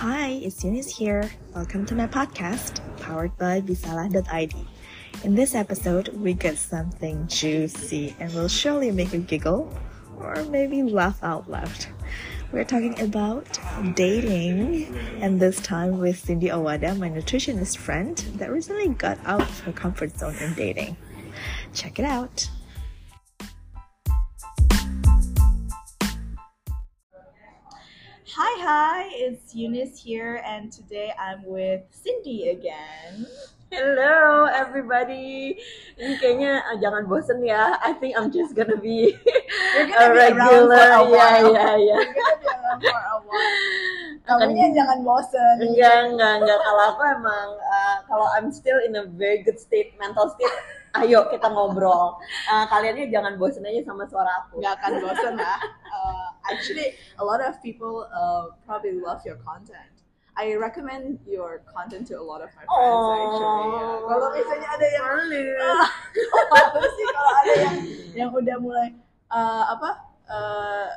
Hi, it's Eunice here. Welcome to my podcast, powered by Bisalah.id. In this episode, we get something juicy and will surely make you giggle or maybe laugh out loud. We're talking about dating, and this time with Cindy Owada, my nutritionist friend that recently got out of her comfort zone in dating. Check it out. It's Eunice here, and today I'm with Cindy again. Hello everybody. Ini kayaknya uh, jangan bosen ya. I think I'm just gonna be a regular. Ya ya ya. Kamunya jangan bosen. Enggak enggak enggak. Kalau aku emang uh, kalau I'm still in a very good state, mental state. Ayo kita ngobrol. Uh, kaliannya jangan bosen aja sama suara aku. Gak akan bosen ya. Actually, a lot of people uh, probably love your content. I recommend your content to a lot of my friends oh, actually. Ya. Kalau misalnya ada yang uh, sih kalau ada yang yang udah mulai uh, apa uh,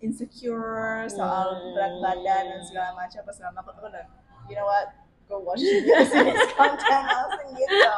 insecure soal hmm. berat badan dan segala macam apa segala macam aku udah you know what go watch this content langsung gitu.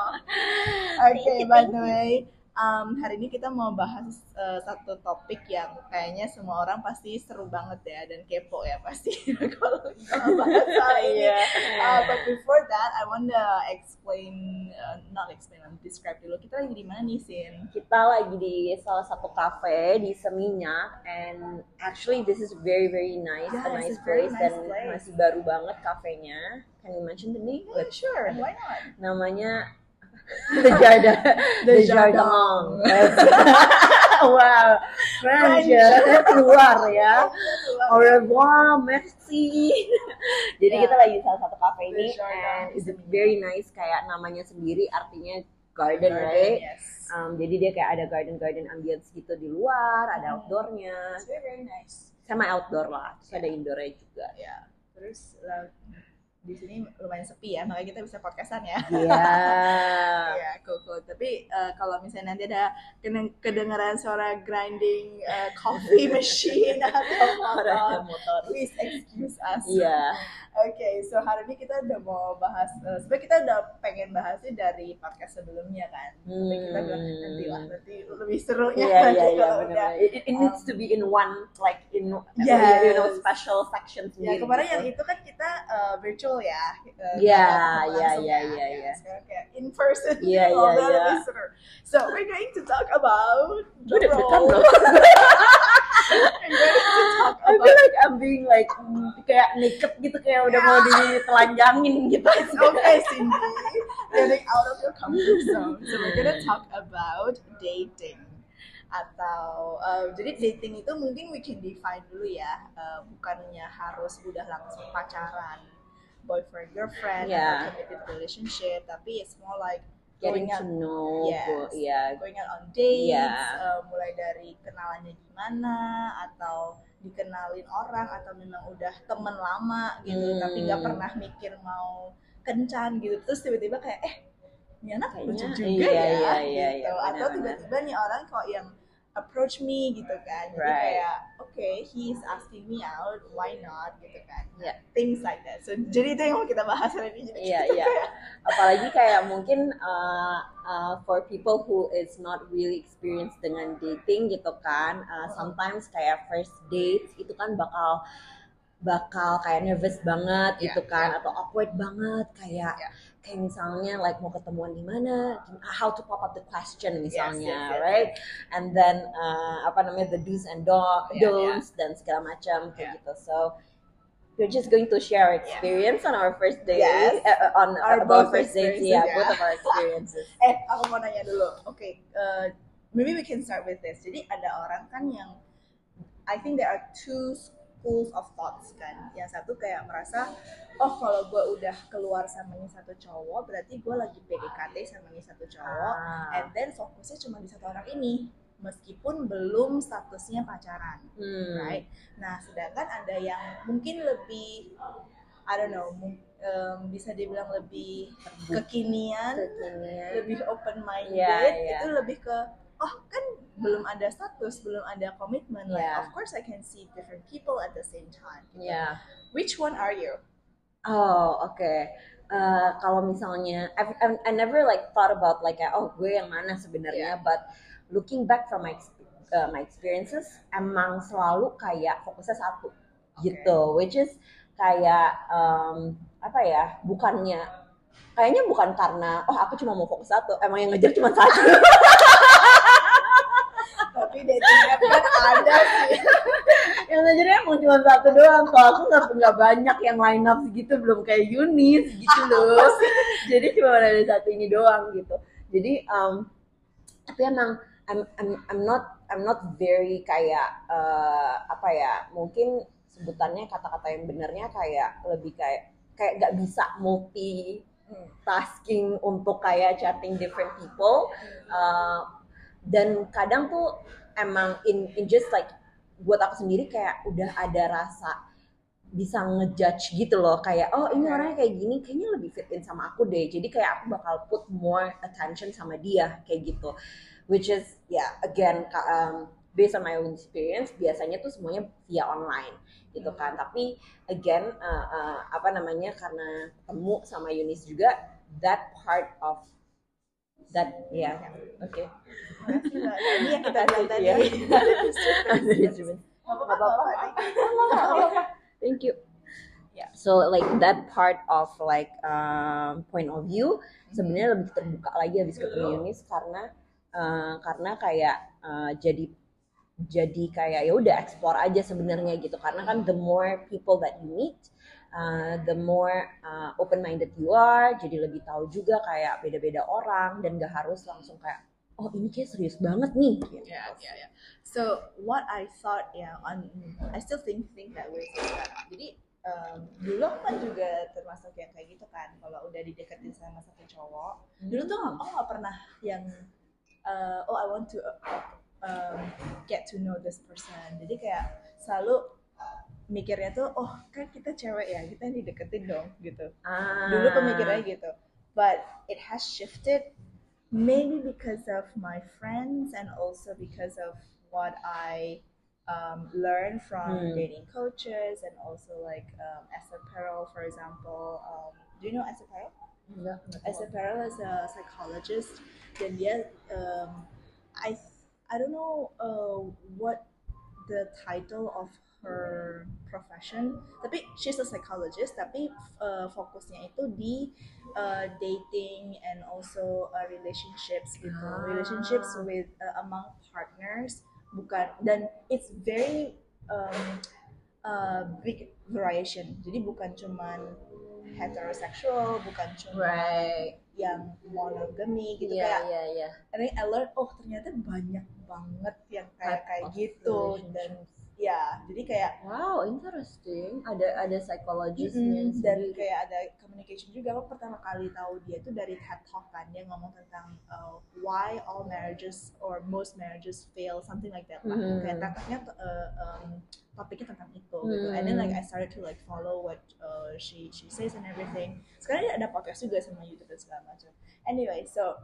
Oke, okay, by the way, um, hari ini kita mau bahas uh, satu topik yang kayaknya semua orang pasti seru banget ya dan kepo ya pasti kalau kita bahas soal ini. Yeah. Uh, but before that, I wanna explain, uh, not explain, describe dulu. Kita lagi di mana nih, Sin? Kita lagi di salah satu cafe di Seminyak, and actually this is very very nice, yeah, a nice place nice dan place. masih baru banget kafenya. Can you mention the name? Yeah, sure, why not? Namanya The Jardin. The, the Jardin. wow, French ya, keluar ya. Au revoir, merci. Jadi yeah. kita lagi di salah satu cafe ini and it's very nice kayak namanya sendiri artinya garden, garden right? Yes. Um, jadi dia kayak ada garden-garden ambience gitu di luar, ada hmm. outdoornya. It's very, very nice. Sama outdoor lah, terus yeah. ada indoornya juga. Ya. Yeah. Terus di sini lumayan sepi ya, makanya kita bisa podcastan ya. Iya. Yeah. yeah, cool cool. Tapi uh, kalau misalnya nanti ada kedengaran suara grinding uh, coffee machine atau motor, motor, please excuse us. Iya. Yeah. Oke, okay, so hari ini kita udah mau bahas, uh, sebenarnya kita udah pengen bahasnya dari podcast sebelumnya kan. Hmm. Tapi kita bilang nanti lah, nanti lebih serunya yeah, nanti yeah, kalau yeah, udah. It, it needs um, to be in one, like in yeah, you know special sections. Ya yeah, kemarin gitu. yang itu kan kita uh, virtual ya. Iya, iya, iya, iya, iya. Sekarang kayak in person. Iya, iya, iya. So we're going to talk about. Gue deg-degan loh. I feel like I'm being like kayak naked gitu kayak udah mau ditelanjangin gitu. It's okay, Cindy. Getting out of your comfort zone. So we're gonna talk about dating atau uh, jadi dating itu mungkin we can define dulu ya uh, bukannya harus udah langsung pacaran boyfriend girlfriend yeah. atau committed relationship tapi it's more like getting to know yes, yeah going out on dates yeah. uh, mulai dari kenalannya gimana atau dikenalin orang atau memang udah temen lama gitu hmm. tapi nggak pernah mikir mau kencan gitu terus tiba-tiba kayak eh ini anak lucu juga iya, ya iya, iya, gitu iya, atau tiba-tiba nih orang kok yang approach me gitu kan. Jadi right. kayak oke okay, he's asking me out why not gitu kan. Yeah. things like that. So jadi itu yang mau kita bahas hari ini. Iya iya apalagi kayak mungkin uh, uh, for people who is not really experienced dengan dating gitu kan uh, sometimes kayak first dates itu kan bakal bakal kayak nervous banget yeah, gitu kan yeah. atau awkward banget kayak yeah kayak misalnya like mau ketemuan di mana, how to pop up the question misalnya, yes, yes, yes, right? And then uh, apa namanya the do's and don't, yeah, don'ts yeah. dan segala macam kayak yeah. gitu. So we're just going to share experience yeah. on our first day, yes. uh, on our about first dates, yeah, yeah, both of our experiences. eh, aku mau nanya dulu. Oke, okay, uh, maybe we can start with this. Jadi ada orang kan yang I think there are two schools of thoughts kan. Yang satu kayak merasa, oh kalau gue udah keluar sama nih satu cowok, berarti gue lagi PDKT sama nih satu cowok, ah. and then fokusnya cuma di satu orang ini, meskipun belum statusnya pacaran, hmm. right? Nah, sedangkan ada yang mungkin lebih, I don't know, um, bisa dibilang lebih kekinian, kekinian. lebih open minded, yeah, yeah. itu lebih ke oh kan belum ada status, belum ada komitmen. Yeah. Like of course I can see different people at the same time. Gitu. Yeah. Which one are you? Oh, oke. Okay. Uh, kalau misalnya, I've, I've, I never like thought about like, oh gue yang mana sebenarnya, yeah. but looking back from my uh, my experiences, emang selalu kayak fokusnya satu, okay. gitu. Which is kayak um, apa ya? Bukannya, kayaknya bukan karena, oh aku cuma mau fokus satu, emang yang ngejar cuma satu. Tapi dating app kan ada sih. Yang ngajarnya emang cuma satu doang kalau aku nggak nggak banyak yang line up segitu belum kayak Yunis gitu loh. jadi cuma ada satu ini doang gitu. Jadi um, tapi emang I'm, I'm I'm not I'm not very kayak uh, apa ya mungkin sebutannya kata-kata yang benernya kayak lebih kayak kayak nggak bisa multi tasking untuk kayak chatting different people. Uh, dan kadang tuh emang in in just like buat aku sendiri kayak udah ada rasa bisa ngejudge gitu loh. Kayak oh ini orangnya kayak gini kayaknya lebih fit in sama aku deh. Jadi kayak aku bakal put more attention sama dia kayak gitu. Which is ya yeah, again um, based on my own experience biasanya tuh semuanya via online gitu kan. Tapi again uh, uh, apa namanya karena ketemu sama Yunis juga that part of that ya yeah. oke okay. ini yang kita tadi. Thank you. Yeah. so like that part of like um, point of view sebenarnya lebih terbuka lagi habis ketemu Yunis karena uh, karena kayak uh, jadi jadi kayak ya udah explore aja sebenarnya gitu. Karena kan the more people that you meet uh, the more uh, open minded you are jadi lebih tahu juga kayak beda-beda orang dan gak harus langsung kayak oh ini kayak serius banget nih gitu. yeah, yeah, yeah. so what I thought ya yeah, on I still think think that way jadi um, dulu aku kan juga termasuk yang kayak gitu kan kalau udah dideketin sama satu cowok hmm. dulu tuh aku nggak pernah yang uh, oh I want to uh, um, get to know this person jadi kayak selalu mikirnya tuh oh kan kita cewek ya kita dideketin dong gitu ah. dulu pemikirannya gitu but it has shifted maybe because of my friends and also because of what I um, learned from hmm. dating coaches and also like um, Esther Perel for example um, do you know Esther Perel? Yeah, Esther Perel is a psychologist dan dia um, I I don't know uh, what the title of her profession. Tapi she's a psychologist tapi uh, fokusnya itu di uh, dating and also uh, relationships gitu. Ah. relationships with uh, among partners. Bukan dan it's very um, uh, big variation. Jadi bukan cuman heterosexual bukan cuma right. yang monogamy gitu. Yeah, kayak yeah, yeah. and I learned oh ternyata banyak banget yang kayak kayak gitu. Dan ya jadi kayak wow interesting. Ada ada psikologisnya mm dan kayak ada communication juga. Aku pertama kali tahu dia tuh dari TED Talk kan. Dia ngomong tentang uh, why all marriages or most marriages fail something like that lah. Mm kayak tentangnya uh, um, topiknya tentang itu mm gitu. And then like I started to like follow what uh, she she says and everything. Sekarang dia ada podcast juga sama YouTube dan segala macam. Anyway so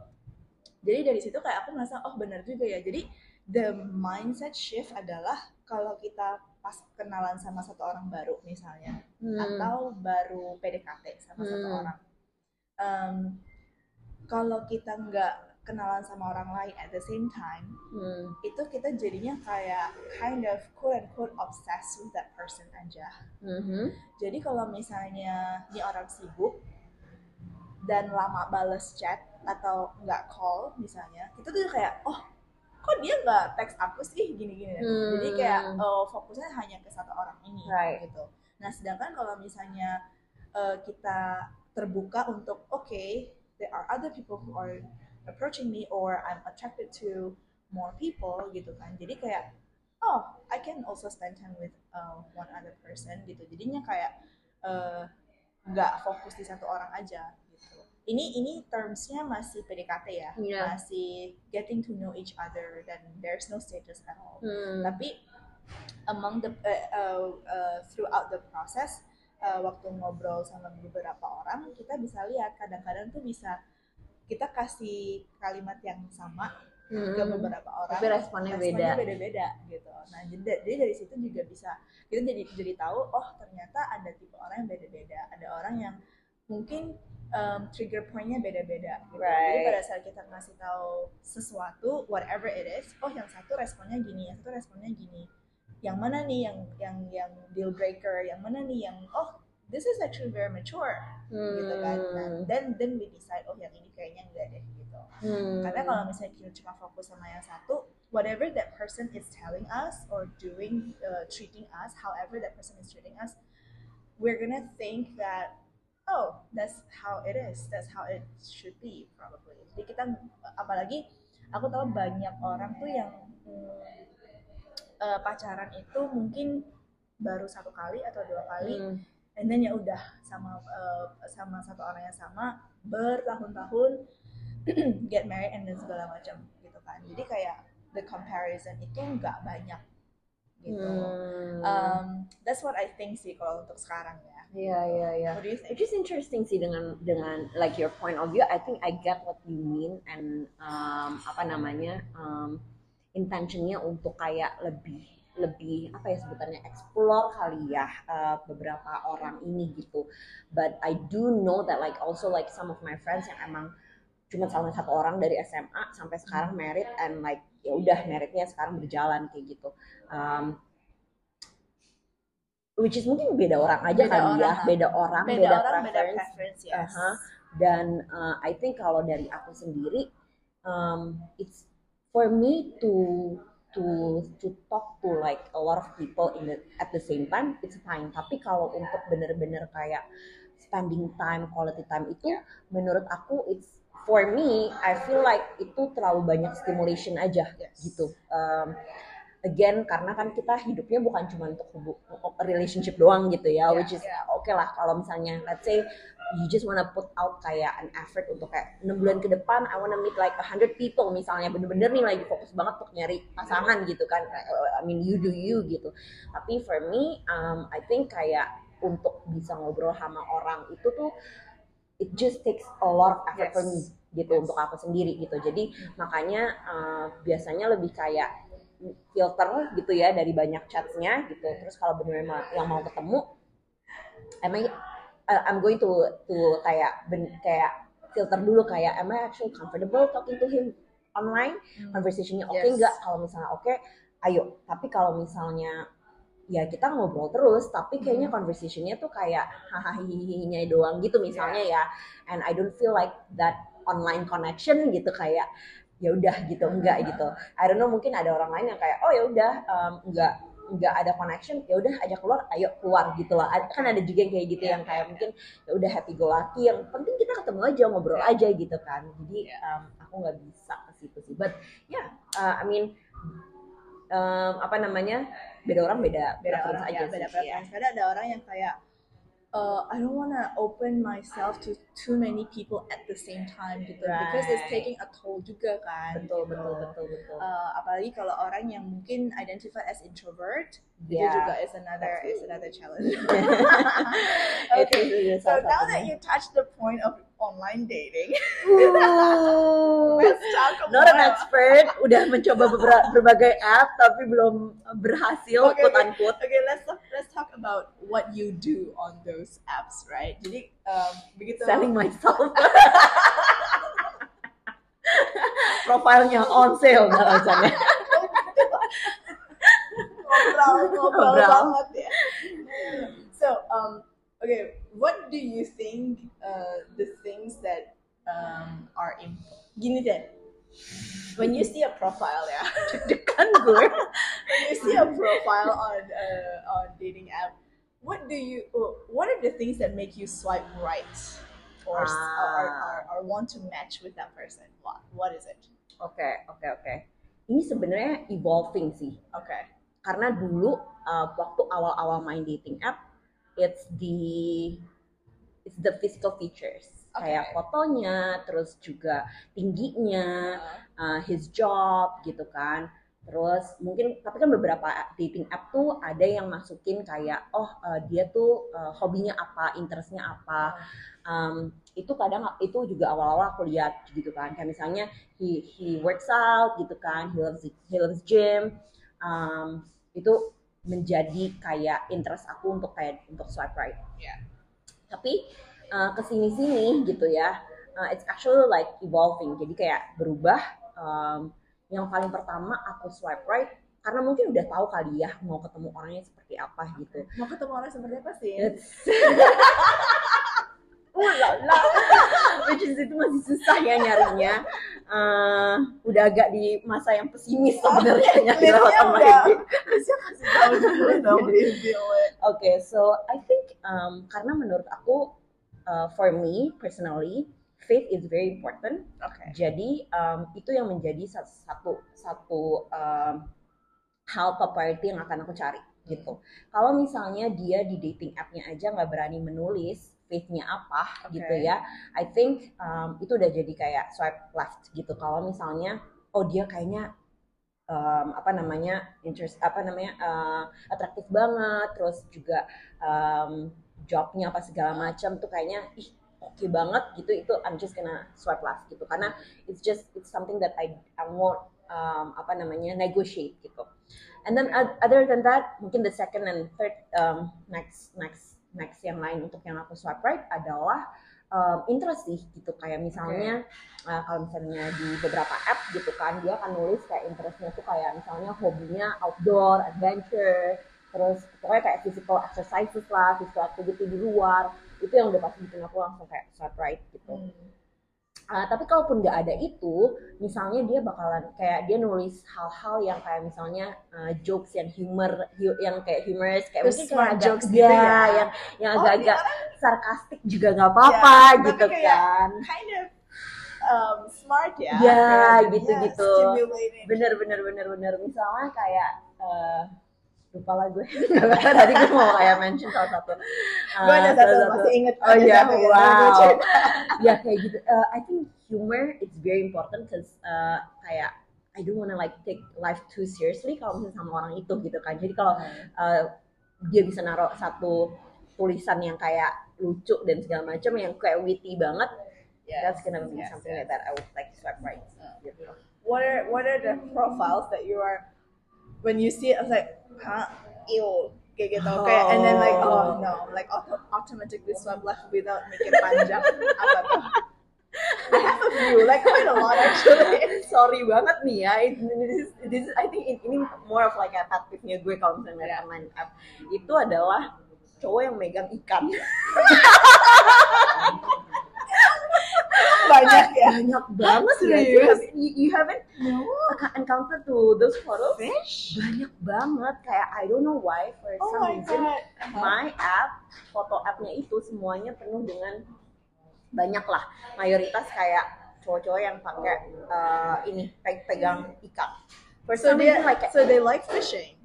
jadi dari situ kayak aku merasa oh benar juga ya. Jadi the mindset shift adalah kalau kita pas kenalan sama satu orang baru misalnya hmm. atau baru PDKT sama hmm. satu orang um, kalau kita nggak kenalan sama orang lain at the same time hmm. itu kita jadinya kayak kind of quote and quote obsessed with that person aja hmm. jadi kalau misalnya ini orang sibuk dan lama bales chat atau nggak call misalnya kita tuh kayak oh kok dia nggak teks aku sih? Gini-gini. Hmm. jadi kayak uh, fokusnya hanya ke satu orang ini right. gitu. Nah sedangkan kalau misalnya uh, kita terbuka untuk oke okay, there are other people who are approaching me or I'm attracted to more people gitu kan. Jadi kayak oh I can also spend time with uh, one other person gitu. Jadinya kayak nggak uh, fokus di satu orang aja ini ini termsnya masih PDKT ya, yeah. masih getting to know each other dan there's no status at all. Hmm. Tapi among the uh, uh, uh, throughout the process uh, waktu ngobrol sama beberapa orang kita bisa lihat kadang-kadang tuh bisa kita kasih kalimat yang sama hmm. ke beberapa orang tapi responnya, responnya beda beda-beda gitu nah jadi, jadi dari situ juga bisa kita jadi jadi tahu oh ternyata ada tipe orang yang beda-beda ada orang yang mungkin um, trigger pointnya beda-beda gitu. jadi Right. pada saat kita ngasih tahu sesuatu whatever it is oh yang satu responnya gini yang satu responnya gini yang mana nih yang yang yang deal breaker yang mana nih yang oh this is actually very mature gitu kan nah, Hmm. then then we decide oh yang ini kayaknya enggak deh gitu Hmm. karena kalau misalnya kita cuma fokus sama yang satu, whatever that person is telling us or doing, uh, treating us, however that person is treating us, we're gonna think that, oh, that's how it is, that's how it should be probably. Jadi kita, apalagi aku tahu banyak orang tuh yang hmm, uh, pacaran itu mungkin baru satu kali atau dua kali, Hmm. and then ya udah sama uh, sama satu orang yang sama bertahun-tahun get married and then segala macam gitu kan jadi kayak the comparison itu nggak banyak gitu Hmm. um, that's what I think sih kalau untuk sekarang ya Iya iya iya. Which is interesting sih dengan dengan like your point of view. I think I get what you mean and um, apa namanya um, intentionnya untuk kayak lebih lebih apa ya sebutannya explore kali ya uh, beberapa orang ini gitu. But I do know that like also like some of my friends yang emang cuma sama satu orang dari SMA sampai sekarang married and like ya udah marriednya sekarang berjalan kayak gitu. Um, which is mungkin beda orang aja Beda kali ya, orang. beda orang, beda, beda, orang beda preference. preference yes Aha. Dan uh, I think kalau dari aku sendiri, um, it's for me to to to talk to like a lot of people in the, at the same time, it's fine. Tapi kalau untuk bener-bener kayak spending time, quality time itu, menurut aku it's for me, I feel like itu terlalu banyak stimulation aja Yes. gitu. Um, again karena kan kita hidupnya bukan cuma untuk hubu- relationship doang gitu ya, Yeah, which is oke lah kalau misalnya let's say you just wanna put out kayak an effort untuk kayak 6 bulan ke depan I wanna meet like a hundred people misalnya bener-bener nih lagi fokus banget untuk nyari pasangan gitu kan I mean you do you gitu. Tapi for me um, I think kayak untuk bisa ngobrol sama orang itu tuh it just takes a lot of effort for me Yes. gitu Yes. untuk aku sendiri gitu. Jadi makanya uh, biasanya lebih kayak filter gitu ya dari banyak chatnya gitu terus kalau benar-benar yang mau ketemu I uh, I'm going to to kayak ben, kayak filter dulu kayak am I actually comfortable talking to him online Hmm. conversationnya oke Yes. nggak kalau misalnya oke ayo tapi kalau misalnya ya kita ngobrol terus tapi kayaknya Hmm. conversationnya tuh kayak hahaha doang gitu misalnya ya and I don't feel like that online connection gitu kayak ya udah gitu enggak gitu. I don't know mungkin ada orang lain yang kayak oh ya udah um, enggak enggak ada connection ya udah ajak keluar ayo keluar gitu Ada- kan ada juga yang kayak gitu Iya, yang kayak mungkin ya udah happy go lucky yang penting kita ketemu aja ngobrol Iya. aja gitu kan. Jadi um, aku nggak bisa ke situ sih. But ya yeah, I mean um, apa namanya beda orang beda beda orang aja ya sih, beda iya. preference. Kadang ada orang yang kayak uh, I don't wanna open myself to too many people at the same time gitu because it's taking a toll juga kan betul gitu. betul betul betul Uh, apalagi kalau orang yang mungkin identify as introvert itu Yeah. juga is another is another challenge. Okay, so now that you touched the point of online dating, about Not an expert, udah mencoba beberapa berbagai app tapi belum berhasil Oke, quote unquote. Okay, let's talk, let's talk about what you do on those apps, right? Jadi um, begitu Selling myself. Profilnya on sale alasannya. ngobrol ngobrol banget ya. So um, okay, what do you think uh, the um, are in gini deh. When you see a profile ya, Kan gue. when you see a profile on uh, on dating app, what do you what are the things that make you swipe right or or, or, or, or want to match with that person? What what is it? Oke, oke, oke. Ini sebenarnya evolving sih. Okay. Karena dulu uh, waktu awal-awal main dating app, it's the it's the physical features. Kayak Okay. fotonya, terus juga tingginya, Uh, uh, his job gitu kan. Terus mungkin tapi kan beberapa dating app tuh ada yang masukin kayak oh uh, dia tuh uh, hobinya apa, interestnya apa. Um, itu kadang itu juga awal-awal aku lihat gitu kan. Kayak misalnya he he works out gitu kan, he loves he loves gym. Um, itu menjadi kayak interest aku untuk kayak untuk swipe right. Yeah. Tapi uh, ke sini sini gitu ya, uh, it's actually like evolving. Jadi kayak berubah. Um, yang paling pertama aku swipe right karena mungkin udah tahu kali ya mau ketemu orangnya seperti apa gitu. Mau ketemu orang seperti apa sih? uh lah which is itu masih susah ya nyarinya uh, udah agak di masa yang pesimis sebenarnya nyari lewat Oke, so I think um, karena menurut aku uh, for me personally faith is very important. Okay. Jadi um, itu yang menjadi satu satu um, hal top priority yang akan aku cari gitu. Kalau misalnya dia di dating app-nya aja nggak berani menulis faith-nya apa okay. gitu ya, I think um, itu udah jadi kayak swipe left gitu. Kalau misalnya oh dia kayaknya um, apa namanya interest apa namanya uh, atraktif banget, terus juga um, jobnya apa segala macam tuh kayaknya ih oke okay banget gitu itu I'm just gonna swipe left gitu. Karena it's just it's something that I I won't um, apa namanya negotiate gitu. And then other than that mungkin the second and third um, next next next yang lain untuk yang aku swipe right adalah um, interest sih gitu. Kayak misalnya okay. uh, kalau misalnya di beberapa app gitu kan dia akan nulis kayak interestnya tuh kayak misalnya hobinya outdoor adventure terus pokoknya kayak physical exercises lah physical activity di luar itu yang udah pasti bikin aku langsung kayak right gitu. Hmm. uh, tapi kalaupun nggak ada itu misalnya dia bakalan kayak dia nulis hal-hal yang kayak misalnya uh, jokes yang humor yang kayak humorous kayak mungkin kayak agak, jokes gitu ya, ya? yang yang oh, agak-agak oh, sarkastik juga nggak apa-apa ya, gitu kan. kind of um, smart ya ya gitu-gitu. bener bener bener bener. Misalnya kayak uh, lupa lah gue. Tadi gue mau kayak mention salah satu. Uh, gue ada satu, satu masih inget. Oh iya yeah, wow. ya kayak gitu. Uh, I think humor it's very important because uh, kayak I don't wanna like take life too seriously kalau misalnya sama orang itu gitu kan. Jadi kalau uh, dia bisa naruh satu tulisan yang kayak lucu dan segala macam yang kayak witty banget yes, that's gonna be yes, something yes. like that I would like to swipe right gitu. what are what are the profiles that you are when you see it, I was like, huh, ew, kayak gitu. Okay, and then like, oh no, like auto automatically swipe left without making panjang. apa tuh? I have a few, like quite a lot actually. Sorry banget nih ya. This, this I think ini more of like a taktiknya gue kalau misalnya yeah. main app. Itu adalah cowok yang megang ikan. banyak ya. banyak banget ya. You, you haven't no. encounter to those photos? Fish banyak banget. Kayak I don't know why for oh some reason God. my app foto appnya itu semuanya penuh dengan banyak lah. Mayoritas kayak cowok-cowok yang pakai uh, ini pegang ikan for so they like so they like fishing?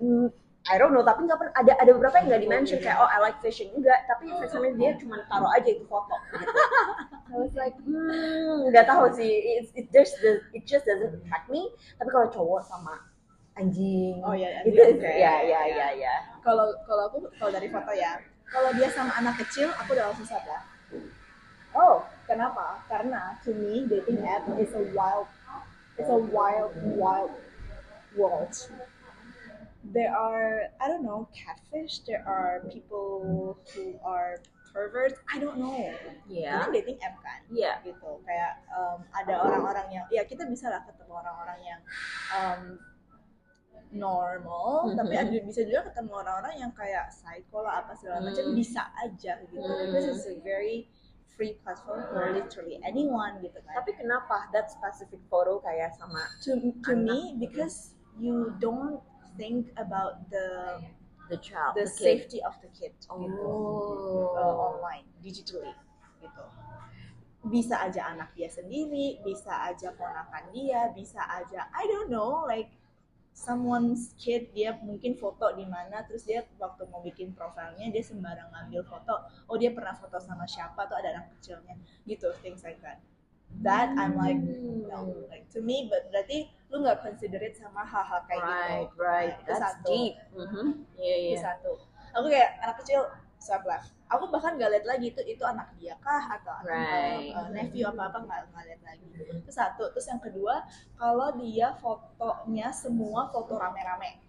Mm, I don't know tapi nggak pernah ada ada beberapa yang nggak dimention kayak oh I like fishing. Enggak tapi some reason dia cuma taruh aja itu foto. Gitu I was like hmm nggak tahu sih. It, it just it just doesn't affect me. Tapi kalau cowok sama anjing oh ya itu okay. ya ya ya ya. Kalau kalau aku kalau dari foto ya kalau dia sama anak kecil aku udah langsung sadar. Oh. Kenapa? Karena to me dating app is a wild it's a wild wild world there are I don't know catfish. There are people who are perverts. I don't know. Yeah. Ini dating app kan. Iya. Yeah. Gitu. Kayak um, ada orang-orang yang ya kita bisa lah ketemu orang-orang yang um, normal, mm-hmm. tapi ada bisa juga ketemu orang-orang yang kayak psycho lah apa segala mm. macam bisa aja gitu. Mm. This is a very free platform for literally anyone gitu kan. Tapi kenapa that specific photo kayak sama to to me because you don't think about the the child, the, the safety of the kid oh. gitu uh, online, digitally gitu. Bisa aja anak dia sendiri, bisa aja ponakan dia, bisa aja I don't know like someone's kid dia mungkin foto di mana terus dia waktu mau bikin profilnya dia sembarang ngambil foto oh dia pernah foto sama siapa tuh ada anak kecilnya gitu things like that that I'm like no like to me but berarti lu nggak considerate sama hal-hal kayak right, gitu right right nah, that's satu. deep mm-hmm. yeah, yeah. itu satu aku kayak anak kecil swipe left aku bahkan gak lihat lagi itu itu anak dia kah atau anak right. uh, nephew apa apa nggak nggak lihat lagi itu satu terus yang kedua kalau dia fotonya semua foto rame-rame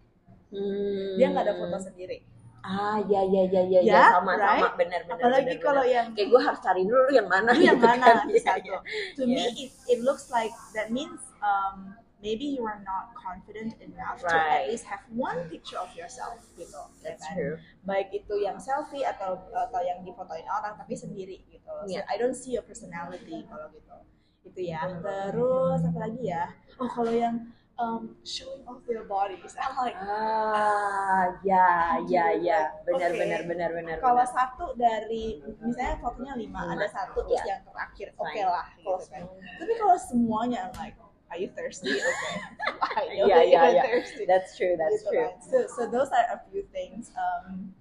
Hmm. dia nggak ada foto sendiri Ah, ya ya ya ya, ya, Ya, sama right? sama benar benar. apalagi benar, kalau benar. yang kayak gue harus cari dulu yang mana yang gitu mana kan. itu satu. iya. To me, it, it looks like that means um, maybe you are not confident enough to at Right. least have one picture of yourself gitu. ya That's kan? true. Baik itu yang selfie atau atau yang difotoin orang tapi sendiri gitu. So, Yeah. I don't see your personality kalau gitu. Itu ya. Terus apa lagi ya? Oh kalau yang um, showing off your bodies, I'm like Ah, ya ya ya, benar benar benar benar. kalau benar. satu dari misalnya fotonya lima, Lima. ada satu Iya. yang terakhir oke Fine. lah gitu kan tapi kalau semuanya I'm like are you thirsty okay I know that iya, you're iya. thirsty That's true, that's Gitu true. kan. so so those are a few things um,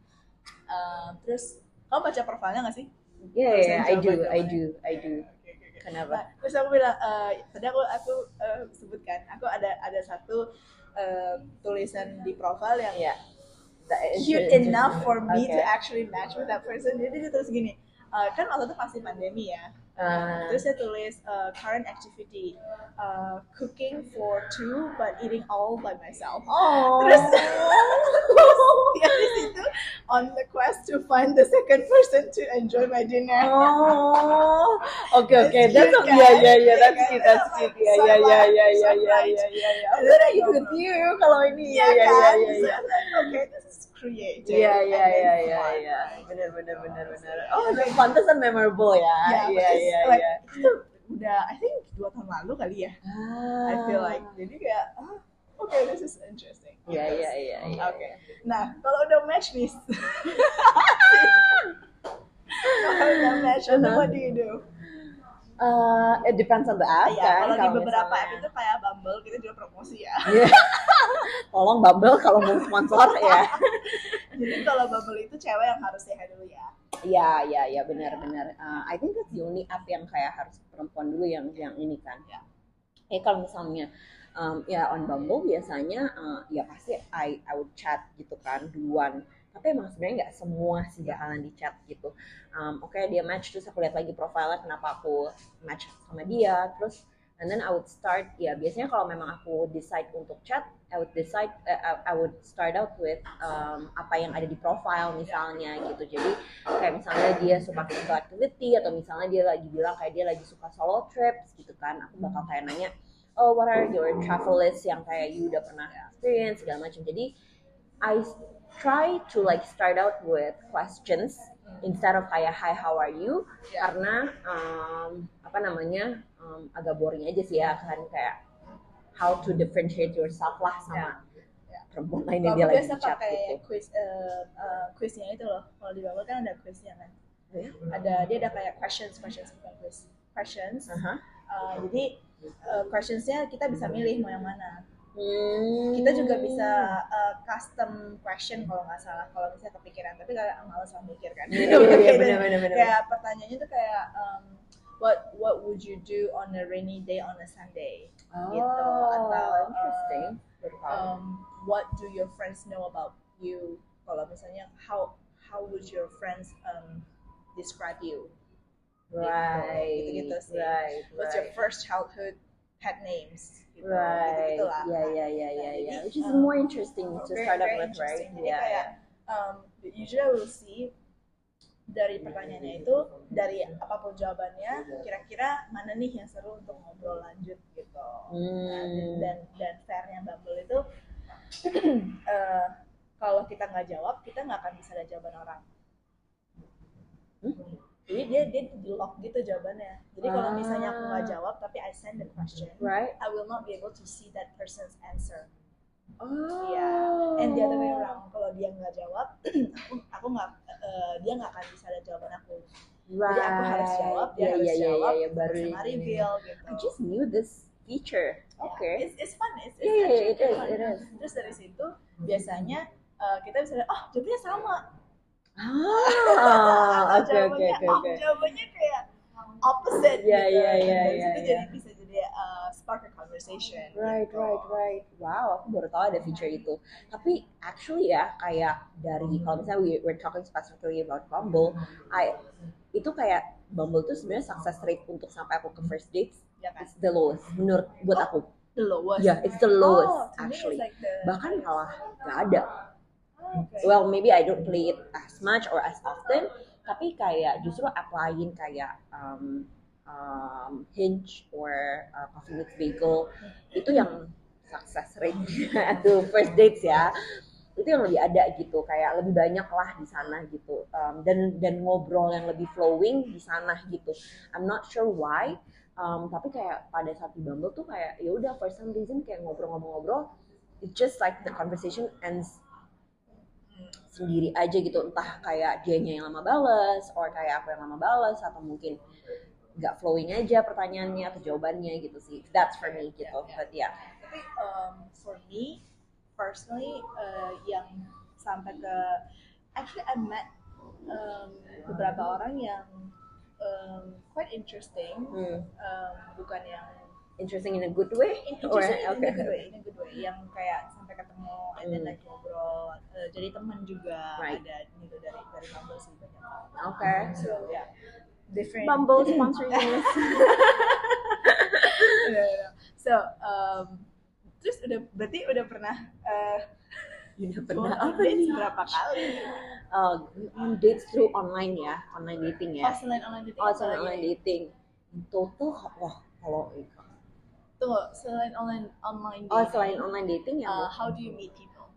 um, terus kamu baca profilnya nggak sih Yeah, yeah, yang I do, I do, I do. Kenapa? Nah, terus aku bilang eh, tadi aku aku eh, sebutkan aku ada ada satu eh, tulisan di profil yang Yeah. Cute enough for me to Okay. actually match with that person. Jadi dia tulis gini, uh, kan waktu itu pasti pandemi ya. Ah, Terus dia tulis uh, current activity, uh, cooking for two but eating all by myself. oh. Terus dia di situ on the quest to find the second person to enjoy my dinner. Oh, oke oke, That's that's cute, yeah kan? yeah yeah, Iya that's kan? cute, that's I'm cute, like, ya so ya ya right, ya so ya ya right. ya ya ya. And Then I then with you kalau ini ya Iya ya ya kan? ya So ya. I'm like, okay, this is creative. Iya iya iya iya iya, benar benar benar benar. Oh, pantesan memorable ya. Yeah, Iya iya like, iya. Itu udah, I think dua tahun lalu kali ya. I feel Ah. like jadi kayak ah, okay this is interesting. Iya iya iya iya. Oke. Nah kalau udah match nih, kalau udah match, Uh-huh. what do you do? Uh, it depends on the app ya kan. kalau di beberapa app misalnya- itu kayak Bumble kita juga promosi ya. Iya. Tolong Bumble kalau mau sponsor ya. Jadi kalau Bumble itu cewek yang harus sehat dulu ya. Iya, iya, iya, benar-benar. Uh, I think that's the only app yang kayak harus perempuan dulu yang yang ini kan. Ya. Eh kalau misalnya um, ya on Bumble biasanya uh, ya pasti I I would chat gitu kan duluan. Tapi emang sebenarnya nggak semua sih Ya. bakalan di chat gitu. Um, Oke dia match terus aku lihat lagi profilnya kenapa aku match sama dia terus and then I would start ya biasanya kalau memang aku decide untuk chat I would decide uh, I- I would start out with um, apa yang ada di profile misalnya gitu. Jadi kayak misalnya dia suka physical activity atau misalnya dia lagi bilang kayak dia lagi suka solo trips gitu kan aku bakal kayak nanya oh what are your travel list yang kayak you udah pernah experience? segala macam. Jadi I try to like start out with questions instead of kayak hi how are you Ya. karena um, apa namanya um, agak boring aja sih ya kan kayak how to differentiate yourself lah sama Ya. perempuan lain yang dia lagi biasa pakai gitu. quiz eh, eh, quiznya itu loh. Kalau di Bumble kan ada quiznya kan. Ya. Ada dia ada kayak questions questions bukan quiz questions. Aha. Eh, jadi eh, questionsnya kita bisa milih mau yang mana. Hmm. kita juga bisa uh, custom question kalau nggak salah kalau misalnya kepikiran. Tapi kalau males mikir kan. Iya, iya, iya, benar, benar, pertanyaannya tuh kayak um, what what would you do on a rainy day on a Sunday? Oh, gitu atau interesting. uh, Baru tahu. um, what do your friends know about you? Kalau misalnya how how would your friends um, describe you? Right, gitu-gitu sih. right, what's your first childhood pet names gitu Right. gitu lah Yeah, yeah, yeah, yeah, Nah, Which is um, more interesting to very, start very with, right? Jadi Yeah, kayak um, usually I will see dari pertanyaannya itu dari apa pun jawabannya kira-kira mana nih yang seru untuk ngobrol lanjut gitu. Nah, Hmm. dan dan fairnya Bumble itu eh, kalau kita nggak jawab kita nggak akan bisa ada jawaban orang. Hmm? Jadi dia dia di lock gitu jawabannya. Jadi kalau misalnya aku nggak Ah. jawab tapi I send the question, Right? I will not be able to see that person's answer. Oh. Iya, and the other way around. Kalau dia nggak jawab, aku aku nggak, eh, dia nggak akan bisa ada jawaban aku. Right. Jadi aku harus jawab, dia yeah, harus yeah, yeah, jawab, yeah, yeah, baru sama reveal gitu. I just knew this feature. Ya, Okay. It's, it's fun, it's, it's Yeah, yeah, it is, fun. it is. Terus dari situ biasanya eh, kita bisa lihat, oh jawabannya sama. Ah, oke oke oke oh, oke. jawabannya kayak opposite. Iya, iya, iya, iya, iya. jadi bisa jadi eh, spark a conversation. Right, gitu. right, right. Wow, aku baru tahu ada feature itu. Tapi actually ya, kayak dari kalau misalnya we, we're talking specifically about Bumble, I itu kayak Bumble tuh sebenarnya success rate untuk sampai aku ke first dates Ya kan? is the lowest menurut buat Oh. aku. The lowest. yeah it's the lowest Oh, me it's actually like the bahkan malah nggak ada Oh, okay. well maybe I don't play it as much or as often tapi kayak justru applyin kayak um, um, Hinge or uh, Coffee Meets Bagel itu yang success rate tuh first dates ya. Itu yang lebih ada gitu kayak lebih banyak lah di sana gitu. Um, dan dan ngobrol yang lebih flowing di sana gitu. I'm not sure why um, tapi kayak pada saat di Bumble tuh kayak ya udah for some reason kayak ngobrol-ngobrol-ngobrol it just like the conversation ends sendiri aja gitu. Entah kayak dianya yang lama bales or kayak aku yang lama bales atau mungkin nggak flowing aja pertanyaannya atau jawabannya gitu sih. That's for me gitu but yeah. Tapi um, for me personally uh, yang sampai ke actually I met um, beberapa orang yang um, quite interesting. Hmm. um, bukan yang interesting in a good way or interesting in a okay. good way, in a good way. Yang kayak sampai ketemu and then Hmm. like ngobrol. Uh, jadi teman juga Right. ada gitu dari dari Bumble sih banyak. Okay. So yeah different. Bumble sponsoring us so um, terus udah berarti udah pernah uh, udah pernah apa nih? berapa kali? Uh, dates through online ya online dating oh ya selain online dating. Oh selain online dating. Total wah kalau tunggu selain online online oh dating, selain online dating ya uh, how do you meet people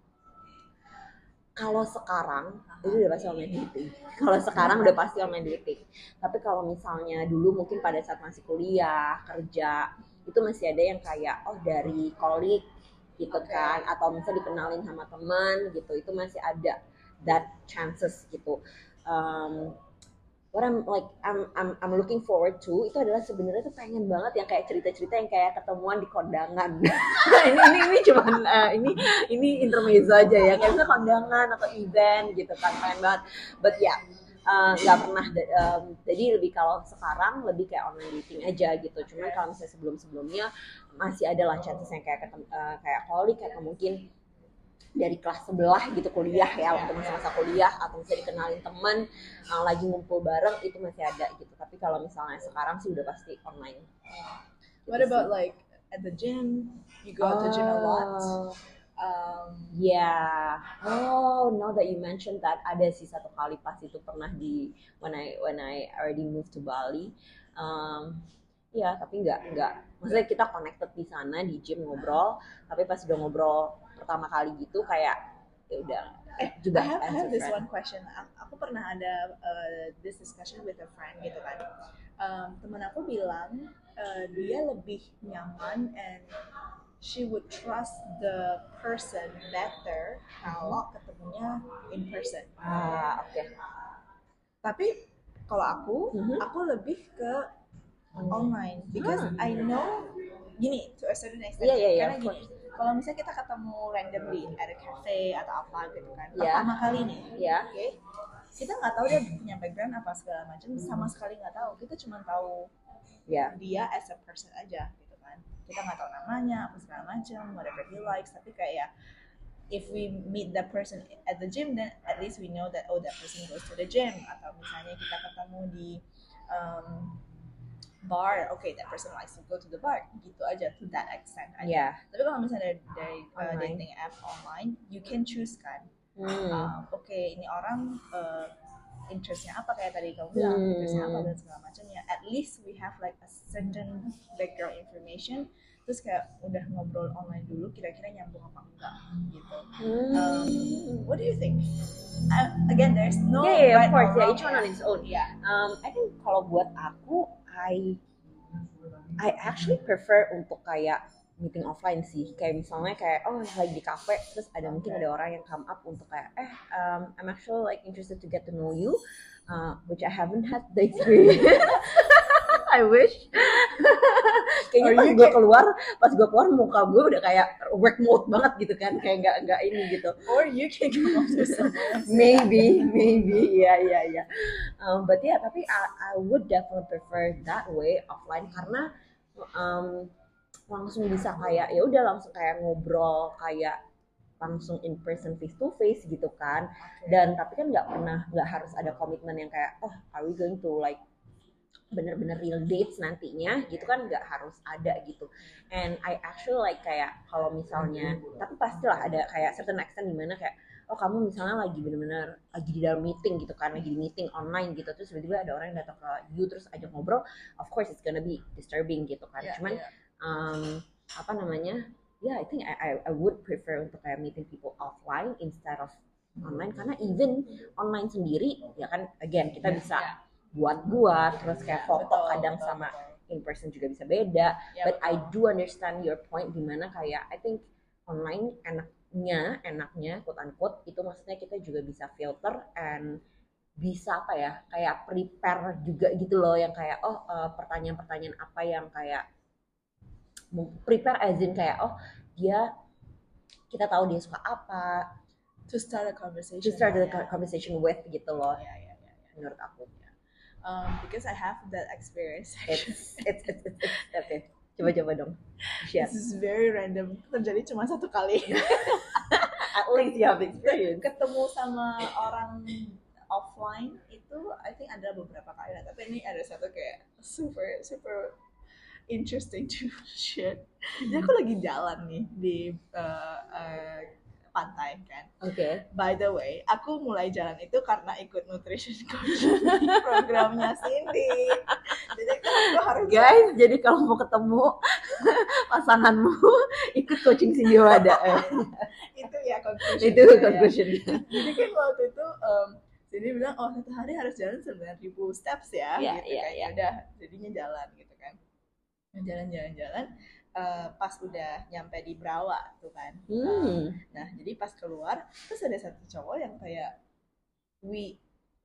kalau sekarang itu udah pasti online dating. Kalau sekarang udah pasti online dating. Tapi kalau misalnya dulu mungkin pada saat masih kuliah, kerja, itu masih ada yang kayak oh dari colleague gitu Oke. kan atau misalnya dikenalin sama teman gitu. Itu masih ada that chances gitu. Um, what I'm like I'm I'm I'm looking forward to itu adalah sebenarnya tuh pengen banget yang kayak cerita-cerita yang kayak ketemuan di kondangan. ini ini ini cuman eh, ini ini intermezzo aja ya kayak kondangan atau event gitu kan pengen banget. But ya yeah, eh, nggak pernah da- em, jadi lebih kalau sekarang lebih kayak online dating aja gitu. Cuman kalau misalnya sebelum-sebelumnya masih ada lah chances yang kayak ketemu eh, kayak colleague atau mungkin dari kelas sebelah gitu kuliah ya waktu masa-masa kuliah atau misalnya dikenalin temen uh, lagi ngumpul bareng itu masih ada gitu. Tapi kalau misalnya sekarang sih udah pasti online. What about like at the gym? You go to the gym a lot? Oh, um, yeah. Oh now that you mentioned that ada sih satu kali pas itu pernah di when I when I already moved to Bali. Um, ya tapi nggak nggak. Maksudnya kita connected di sana di gym ngobrol tapi pas udah ngobrol pertama kali gitu kayak ya udah Eh, juga I have, I have this friend. one question. Aku pernah ada uh, this discussion with a friend gitu kan. Um, temen aku bilang uh, dia lebih nyaman and she would trust the person better kalau ketemunya in person. ah oke Tapi kalau aku, Mhm. aku lebih ke online because Hmm. I know gini to a certain extent Iya, iya, iya, karena gini kalau misalnya kita ketemu randomly at a cafe atau apa gitu kan Iya. pertama kali nih ya oke? Kita nggak tahu dia punya background apa segala macam sama sekali nggak tahu. Kita cuma tahu ya dia as a person aja gitu kan. Kita nggak tahu namanya apa segala macam whatever he likes. Tapi kayak if we meet that person at the gym then at least we know that oh that person goes to the gym. Atau misalnya kita ketemu di um, bar okay that person likes to go to the bar gitu aja to that extent aja. Ya tapi kalau misalnya dari, uh, dating app online you can choose kan. Hmm. um, oke ini orang uh, interestnya apa kayak tadi kamu bilang Hmm. interestnya apa dan segala macamnya. At least we have like a certain background information terus kayak udah ngobrol online dulu kira-kira nyambung apa enggak gitu. Um, what do you think? Uh, again there's no Yeah, yeah, of right course. or Yeah, each one on its own. yeah. Um, I think kalau buat aku, I I actually prefer untuk kayak meeting offline sih. Kayak misalnya kayak oh lagi di cafe terus ada mungkin ada orang yang come up untuk kayak eh um, I'm actually like interested to get to know you, uh, which I haven't had the experience. I wish. Kayaknya pas gue keluar, pas gue keluar muka gue udah kayak work mode banget gitu kan, kayak nggak nggak ini gitu. or you can come up with else. maybe maybe ya ya ya um, but ya tapi I, I would definitely prefer that way offline karena um, langsung bisa kayak ya udah langsung kayak ngobrol kayak langsung in person face to face gitu kan Okay. dan tapi kan nggak pernah nggak harus ada komitmen yang kayak oh are we going to like bener-bener real dates nantinya gitu kan nggak harus ada gitu and I actually like kayak kalau misalnya tapi pastilah ada kayak certain extent di mana kayak oh kamu misalnya lagi bener-bener lagi di dalam meeting gitu kan lagi di meeting online gitu terus tiba-tiba ada orang yang datang ke you terus ajak ngobrol of course it's gonna be disturbing gitu kan Yeah, cuman yeah. um, apa namanya ya I think I, I I would prefer untuk kayak meeting people offline instead of online karena even online sendiri ya kan again kita bisa Yeah. Buat-buat terus kayak foto Betul, kadang betul, sama betul. in person juga bisa beda Ya, but I do understand your point di mana kayak I think online enaknya enaknya quote unquote itu maksudnya kita juga bisa filter and bisa apa ya kayak prepare juga gitu loh yang kayak oh eh, pertanyaan-pertanyaan apa yang kayak prepare as in kayak oh dia kita tahu dia suka apa to start a conversation. to start the yeah. conversation with gitu loh Yeah, yeah, yeah, yeah. menurut aku Um, because I have that experience. it's it's it's, it's, it's okay coba-coba dong share This is very random. Terjadi cuma satu kali. at least you have experience Ketemu sama orang offline itu, I think ada beberapa kali lah. Tapi ini ada satu kayak super super interesting to shit. Jadi aku lagi jalan nih di uh, uh, pantai kan. oke By the way, aku mulai jalan itu karena ikut nutrition coach programnya Cindy. Jadi kan aku harus guys jadi kalau mau ketemu pasanganmu ikut coaching Cindy Wada eh, itu ya conclusion. itu ya. conclusionnya Jadi kan waktu itu um, Cindy bilang oh satu hari harus jalan 9000 steps ya, Iya, gitu iya, kan. iya. Udah, jadinya jalan gitu kan. Jalan-jalan-jalan. Eh, pas udah nyampe di Brawa tuh kan. hmm. Nah, jadi pas keluar, terus ada satu cowok yang kayak we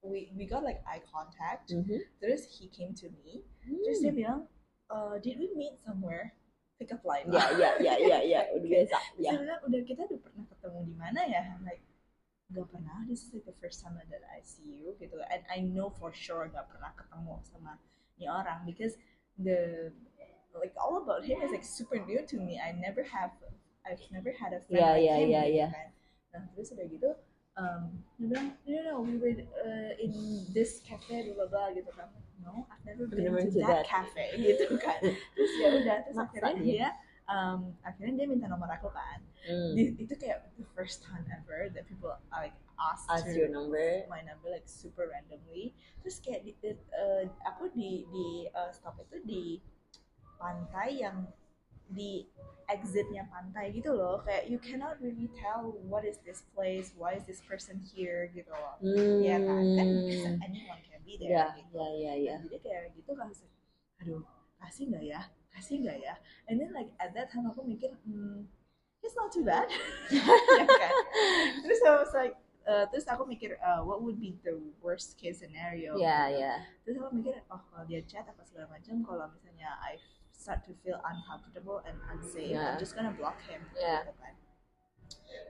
we we got like eye contact. Mhm. Terus he came to me, terus dia bilang, uh, did we meet somewhere? Pick up line. ya ya ya ya ya udah biasa ya bilang, udah kita udah pernah ketemu di mana ya? I'm like, gak pernah. This is like the first time that I see you gitu. And I know for sure gak pernah ketemu sama ni orang because the like all about him is like super new to me. I never have, I've never had a friend Yeah, like yeah, him. yeah, gitu yeah. kan. Nah terus udah gitu, um, dia bilang, no, no, we were uh, in this cafe, blah blah blah gitu kan. No, I've never been Never to to that, that. cafe gitu kan. Terus ya udah, terus akhirnya dia. um, akhirnya dia minta nomor aku kan. Hmm. Di- itu kayak the first time ever that people are like ask to your number my number like super randomly terus kayak di- uh, aku di di uh, stop itu di pantai yang di exitnya pantai gitu loh. Kayak you cannot really tell what is this place why is this person here gitu loh. Hmm. ya kan kan bisa anyone can be there ya gitu. ya ya ya. Jadi kayak gitu kan aduh kasih nggak ya? Kasih nggak ya? And then like at that time aku mikir hmm, it's not too bad. Ya kan? Terus I was like uh, terus aku mikir uh, what would be the worst case scenario ya gitu. ya. Terus aku mikir oh kalau dia chat apa segala macam kalau misalnya I start to feel uncomfortable and unsafe Yeah. I'm just gonna block him Yeah. gitu kan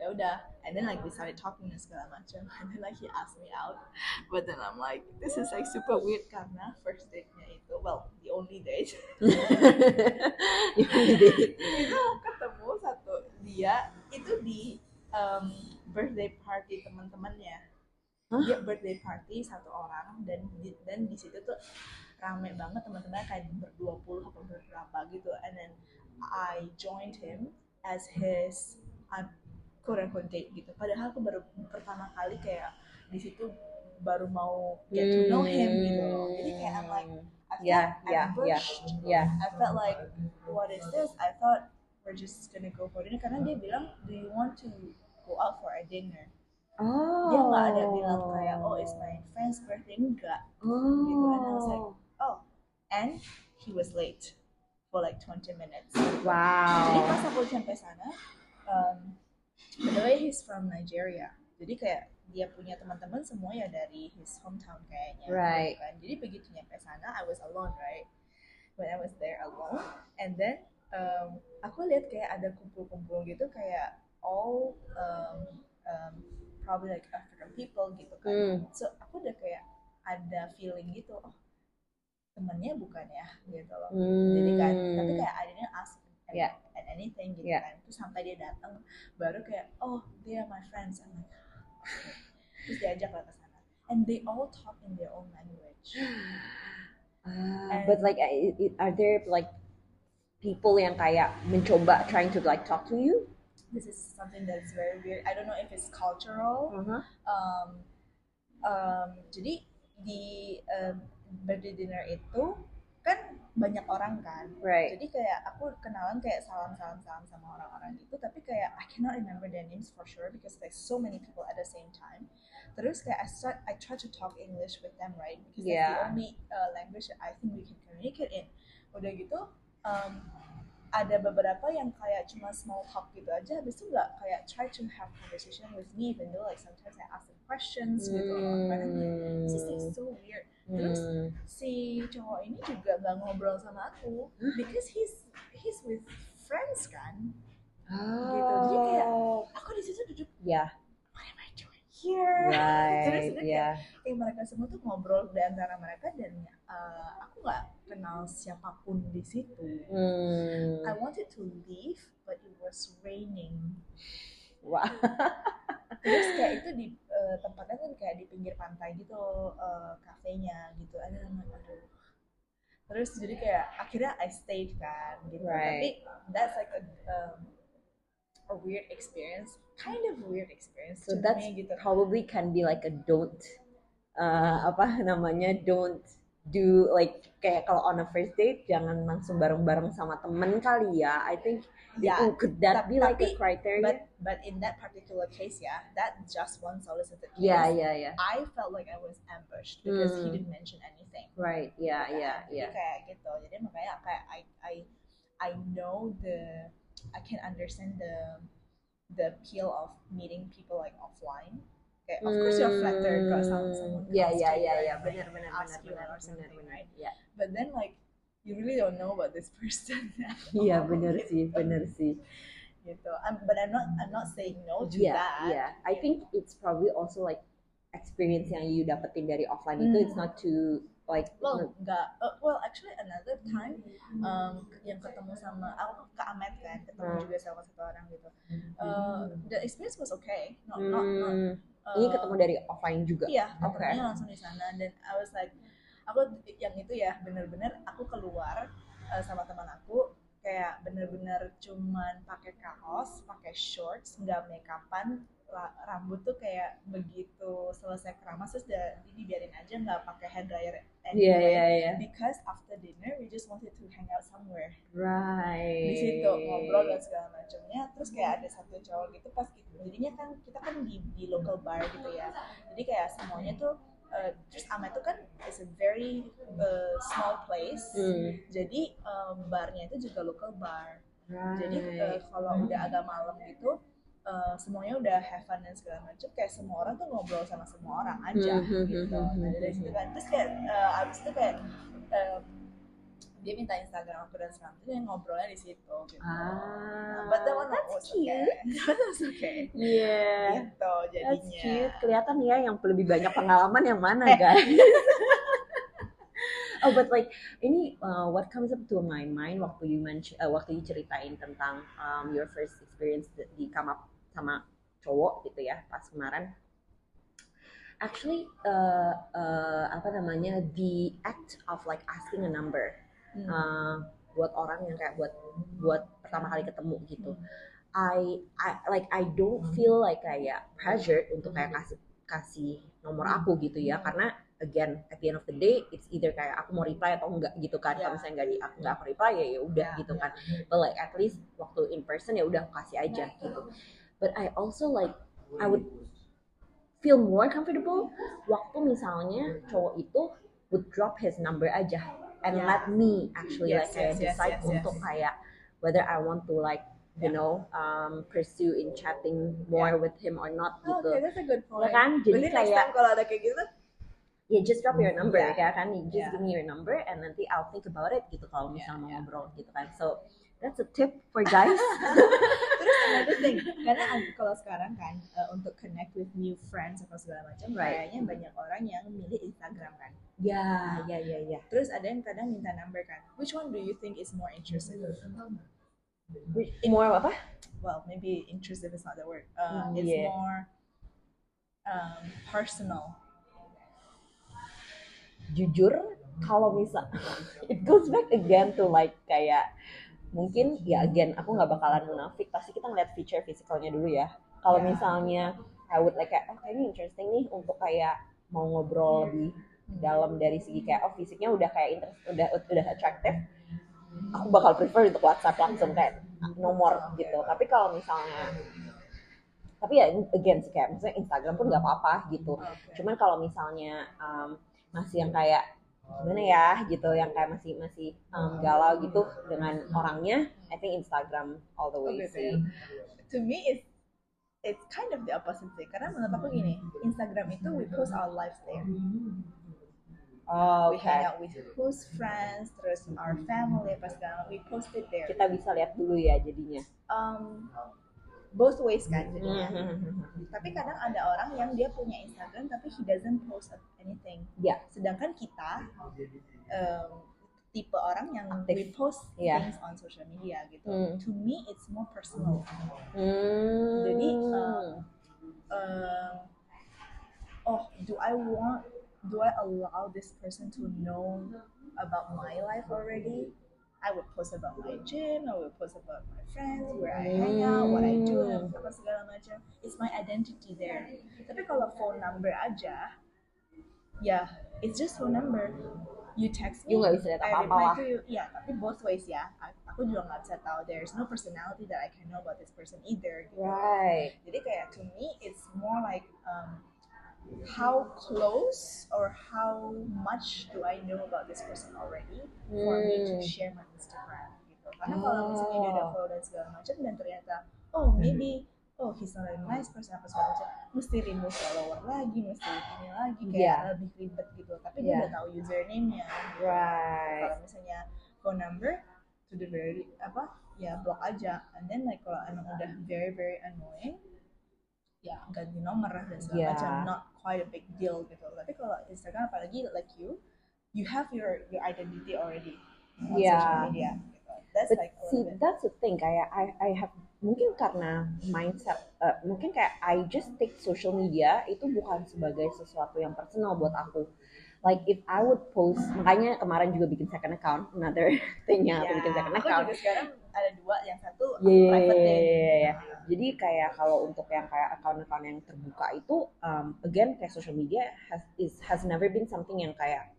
ya udah and then like we started talking dan segala macam and then like he asked me out but then I'm like this is like super weird karena first date-nya itu well the only date itu ketemu satu dia itu di um, birthday party teman-temannya Hah? dia birthday party satu orang dan dan di situ tuh rame banget teman-temannya kayak berdua puluh atau berberapa gitu. And then I joined him as his um, quote unquote date gitu. Padahal aku baru pertama kali kayak di situ baru mau get to know him gitu loh. Jadi kayak I'm like I felt Yeah, yeah, yeah, ambushed. yeah. I felt like what is this? I thought we're just gonna go for dinner. Karena dia bilang do you want to go out for a dinner? Oh dia nggak ada bilang kayak oh it's my friend's birthday. Enggak. Oh gitu. And I was like, and he was late for like 20 minutes jadi wow pas aku sampai sana um, by the way he's from Nigeria jadi kayak dia punya teman-teman semua ya dari his hometown kayaknya Right. gitu kan. jadi begitu nyampe sana I was alone right when I was there alone and then um, aku lihat kayak ada kumpul-kumpul gitu kayak all um, um, probably like African people gitu kan Hmm. so aku udah kayak ada feeling gitu oh temennya bukan ya gitu loh jadi kan tapi kayak I didn't ask and, Yeah. and anything gitu Yeah. kan terus sampai dia datang baru kayak oh they are my friends I'm like okay. terus diajak lah ke sana and they all talk in their own language Ah, but like, are there like people yang kayak mencoba trying to like talk to you? this is something that's very weird. I don't know if it's cultural. Uh-huh. Um, um, jadi di um, birthday dinner itu kan banyak orang kan. Right. Jadi kayak aku kenalan kayak salam-salam-salam sama orang-orang itu, tapi kayak I cannot remember their names for sure because there's so many people at the same time. Terus kayak I start, I try to talk English with them, right? Because that's Yeah. the only uh, language that I think we can communicate in. Udah gitu, um, ada beberapa yang kayak cuma small talk gitu aja, habis itu nggak kayak try to have conversation with me, even though like sometimes I ask them questions gitu. And I'm like, this is so weird. Terus Hmm. si cowok ini juga nggak ngobrol sama aku because he's he's with friends kan Gitu. Jadi kayak- Oh. aku di situ duduk Yeah. what am I doing here terus Right. udah Yeah. kayak eh, mereka semua tuh ngobrol di antara mereka dan uh, aku nggak kenal siapa pun di situ Hmm. I wanted to leave but it was raining Wah. terus kayak itu di uh, tempatnya kan kayak di pinggir pantai gitu uh, kafenya gitu ada aduh terus jadi kayak akhirnya I stayed kan gitu Right. tapi that's like a um, a weird experience kind of weird experience So that's me gitu probably can be like a don't uh, apa namanya don't do like kayak kalau on a first date jangan langsung bareng-bareng sama temen kali ya. I think ya itu could that be like a criteria? but but in that particular case yeah that just one solicited case yeah, yeah, yeah. I felt like I was ambushed because he Hmm. didn't mention anything Right. Yeah, gitu yeah, kan. Jadi yeah. kayak gitu jadi makanya kayak I I I know the I can understand the the appeal of meeting people like offline kayak of course you're flattered kalau some, someone Yeah, comes yeah, you yeah, and, yeah. like, Benar, benar, benar, benar, benar, benar. right? Yeah. but then like you really don't know about this person Iya, benar sih, benar sih. gitu um, but I'm not I'm not saying no to Yeah, that yeah. I think it's probably also like experience yang you dapetin dari offline itu it's Hmm. not too like well enggak uh, well actually another time um, yang ketemu sama aku ke Amet kan ketemu Hmm. juga sama satu orang gitu uh, the experience was okay not not, not Hmm, uh, ini ketemu dari offline juga. iya ketemunya langsung di sana dan I was like aku yang itu ya bener-bener aku keluar uh, sama teman aku kayak bener-bener cuman pakai kaos pakai shorts nggak make upan rambut tuh kayak begitu selesai keramas terus udah ini biarin aja nggak pakai hair dryer Iya, anyway iya, iya. because after dinner we just wanted to hang out somewhere Right. di situ ngobrol dan segala macamnya terus kayak ada satu cowok gitu pas gitu jadinya kan kita kan di di local bar gitu ya jadi kayak semuanya tuh uh, terus Amet tuh kan is a very uh, small place Hmm. jadi um, barnya itu juga local bar Right. jadi uh, kalau udah agak malam gitu uh, semuanya udah have fun dan segala macam kayak semua orang tuh ngobrol sama semua orang aja Hmm, hmm, gitu hmm, hmm, nah dari hmm, situ kan terus kayak uh, abis itu kayak um, dia minta Instagram aku dan segala macam dia ngobrolnya di situ gitu Ah, but that one that's was cute. okay that was okay Yeah. gitu That's jadinya cute. Kelihatan ya yang lebih banyak pengalaman yang mana, guys? oh, but like ini uh, what comes up to my mind waktu you mention, uh, waktu you ceritain tentang um, your first experience di- di come up sama cowok gitu ya pas kemarin. Actually, uh, uh, apa namanya the act of like asking a number Hmm. uh, buat orang yang kayak buat buat pertama kali ketemu gitu. I, I like I don't feel like kayak pressured untuk kayak kasih kasih nomor aku gitu ya. Karena again at the end of the day it's either kayak aku mau reply atau enggak gitu kan. Yeah. kalau misalnya enggak di aku enggak aku reply ya ya udah Yeah, gitu kan. But like at least waktu in person ya udah kasih aja gitu but I also like I would feel more comfortable waktu misalnya cowok itu would drop his number aja and Yeah. let me actually Yes, like kayak yes, yes, decide yes, yes. untuk kayak whether I want to like you Yeah. know um, pursue in chatting more with him or not Oh, gitu okay, that's a good ya point. kan jadi Berarti next kayak time kalau ada kayak gitu, ya just drop your number Yeah. ya kan you just Yeah. give me your number and nanti I'll think about it gitu kalau Yeah, misalnya mau yeah. ngobrol gitu kan so that's a tip for guys terus another thing, karena kalau sekarang kan uh, untuk connect with new friends atau segala macam, Right. kayaknya banyak orang yang milih Instagram kan. ya ya ya ya Terus ada yang kadang minta number kan. Which one do you think is more intrusive? more apa Well, maybe intrusive is not the word. Uh, Mm, it's yeah. more um, personal. jujur kalau misal it goes back again to like kayak mungkin ya again aku nggak bakalan munafik. Pasti kita ngeliat feature physicalnya dulu ya. Kalau Yeah. misalnya I would like kayak oh kayaknya interesting nih untuk kayak mau ngobrol lebih dalam dari segi kayak oh fisiknya udah kayak interest udah udah attractive. Aku bakal prefer untuk WhatsApp langsung kayak nomor gitu. Tapi kalau misalnya tapi ya again sih kayak misalnya Instagram pun nggak apa-apa gitu. Cuman kalau misalnya um, masih yang kayak gimana ya gitu yang kayak masih masih um, galau gitu dengan orangnya I think Instagram all the way Oke, sih. To me it's it's kind of the opposite sih karena menurut aku gini Instagram itu we post our lives there. Oh, we oke hang out with close friends terus our family apa segala we post it there. Kita bisa lihat dulu ya jadinya. Um, both ways kan jadinya Hmm. tapi kadang ada orang yang dia punya Instagram tapi he doesn't post anything ya sedangkan kita um, tipe orang yang Aktif. we post Iya. things on social media gitu Hmm. to me it's more personal Hmm. Jadi, um, um, oh do I want do I allow this person to know about my life already I would post about my gym I would post about my friends where I hang out what I do apa segala macam it's my identity there. Tapi kalau phone number aja ya it's just phone number. You text me You nggak bisa lihat I apa-apa reply lah. to you. Yeah, tapi both ways ya. Aku juga nggak bisa tahu. There's no personality that I can know about this person either gitu. right. Jadi kayak to me it's more like um, how close or how much do I know about this person already for me to Hmm. share my Instagram gitu. Karena kalau misalnya dia udah Oh. follow dan segala macam dan ternyata oh maybe oh he's not a nice person apa segala macam mesti remove follower lagi mesti ini lagi kayak Yeah. lebih ribet gitu tapi dia Yeah. udah tahu username-nya right kalau misalnya phone number to the very apa ya block aja and then like kalau emang udah very very annoying ya ganti nomor dan segala Yeah. macam not quite a big deal gitu tapi kalau Instagram apalagi like you you have your your identity already on Yeah. social media gitu. that's But like see, bit that's the thing. Kayak I, I have mungkin karena mindset, uh, mungkin kayak I just take social media itu bukan sebagai sesuatu yang personal buat aku. Like if I would post, makanya kemarin juga bikin second account, another thingnya aku Ya, bikin second aku account. juga sekarang ada dua yang satu iya, private iya, iya. Jadi kayak kalau untuk yang kayak account-account yang terbuka itu, um, again kayak social media has is has never been something yang kayak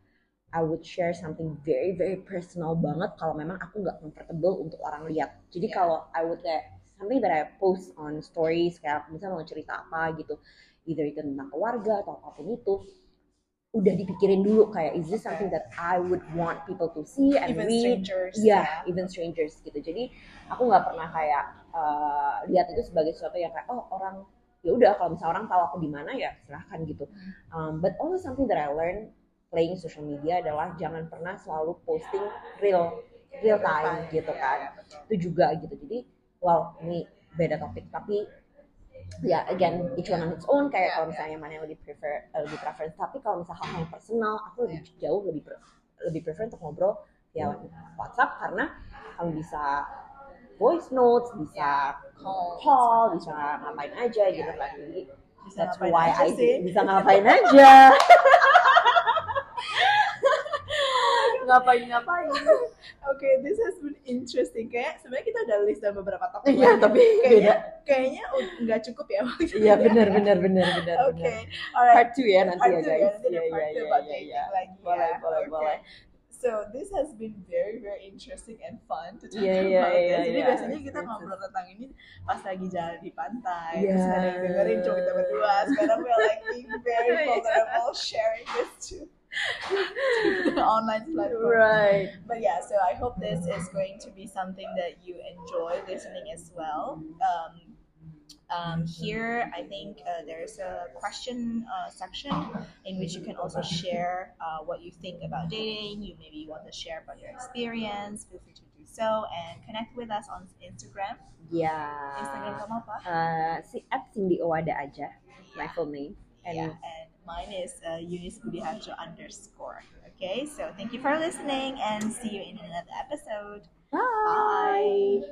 I would share something very very personal banget kalau memang aku nggak comfortable untuk orang lihat. Jadi Yeah. kalau I would kayak something that I post on stories kayak misalnya mau cerita apa gitu, either itu tentang keluarga atau apa pun itu, udah dipikirin dulu kayak is this something that I would want people to see and even read strangers Iya, ya. even strangers gitu. Jadi aku nggak pernah kayak eh, lihat itu sebagai sesuatu yang kayak oh orang ya udah kalau misalnya orang tahu aku di mana ya silahkan gitu. Um, but also something that I learned playing social media adalah jangan pernah selalu posting real real time gitu kan. Itu juga gitu. Jadi well ini beda topik tapi ya again each one on its own kayak Yeah, kalau misalnya mana yang lebih prefer lebih preference tapi kalau misalnya hal yang personal aku lebih jauh lebih pre- lebih prefer untuk ngobrol via WhatsApp karena kamu bisa voice notes bisa Call. call bisa ngapain aja gitu kan jadi Bisa that's why I sih. bisa ngapain aja ngapain ngapain Oke, this has been interesting. Kayak sebenarnya kita udah list dalam beberapa topik. Iya, tapi kayaknya beda. kayaknya nggak cukup ya waktunya. iya benar benar benar benar Oke, benar alright. part 2 ya nanti Part ya two ya, guys iya iya two iya iya iya boleh ya. boleh Oke. boleh So this has been very very interesting and fun to talk iya, about iya, this. Jadi iya. biasanya kita ngobrol tentang ini pas lagi jalan di pantai, Iya. terus ada yang dengerin cuma kita berdua. Sekarang we're like being very vulnerable, sharing this to, online platform. right But yeah, so I hope this is going to be something that you enjoy listening as well. Um, um, here, I think uh, there's a question uh, section in which you can also share uh, what you think about dating. You maybe want to share about your experience. Feel free to do so and connect with us on Instagram. Yeah. Instagram kamu apa? eh, si at Cindy Owada aja my full name and yeah, and mine is uh, Eunice Budiharjo underscore. Okay, so thank you for listening and see you in another episode. bye. Bye.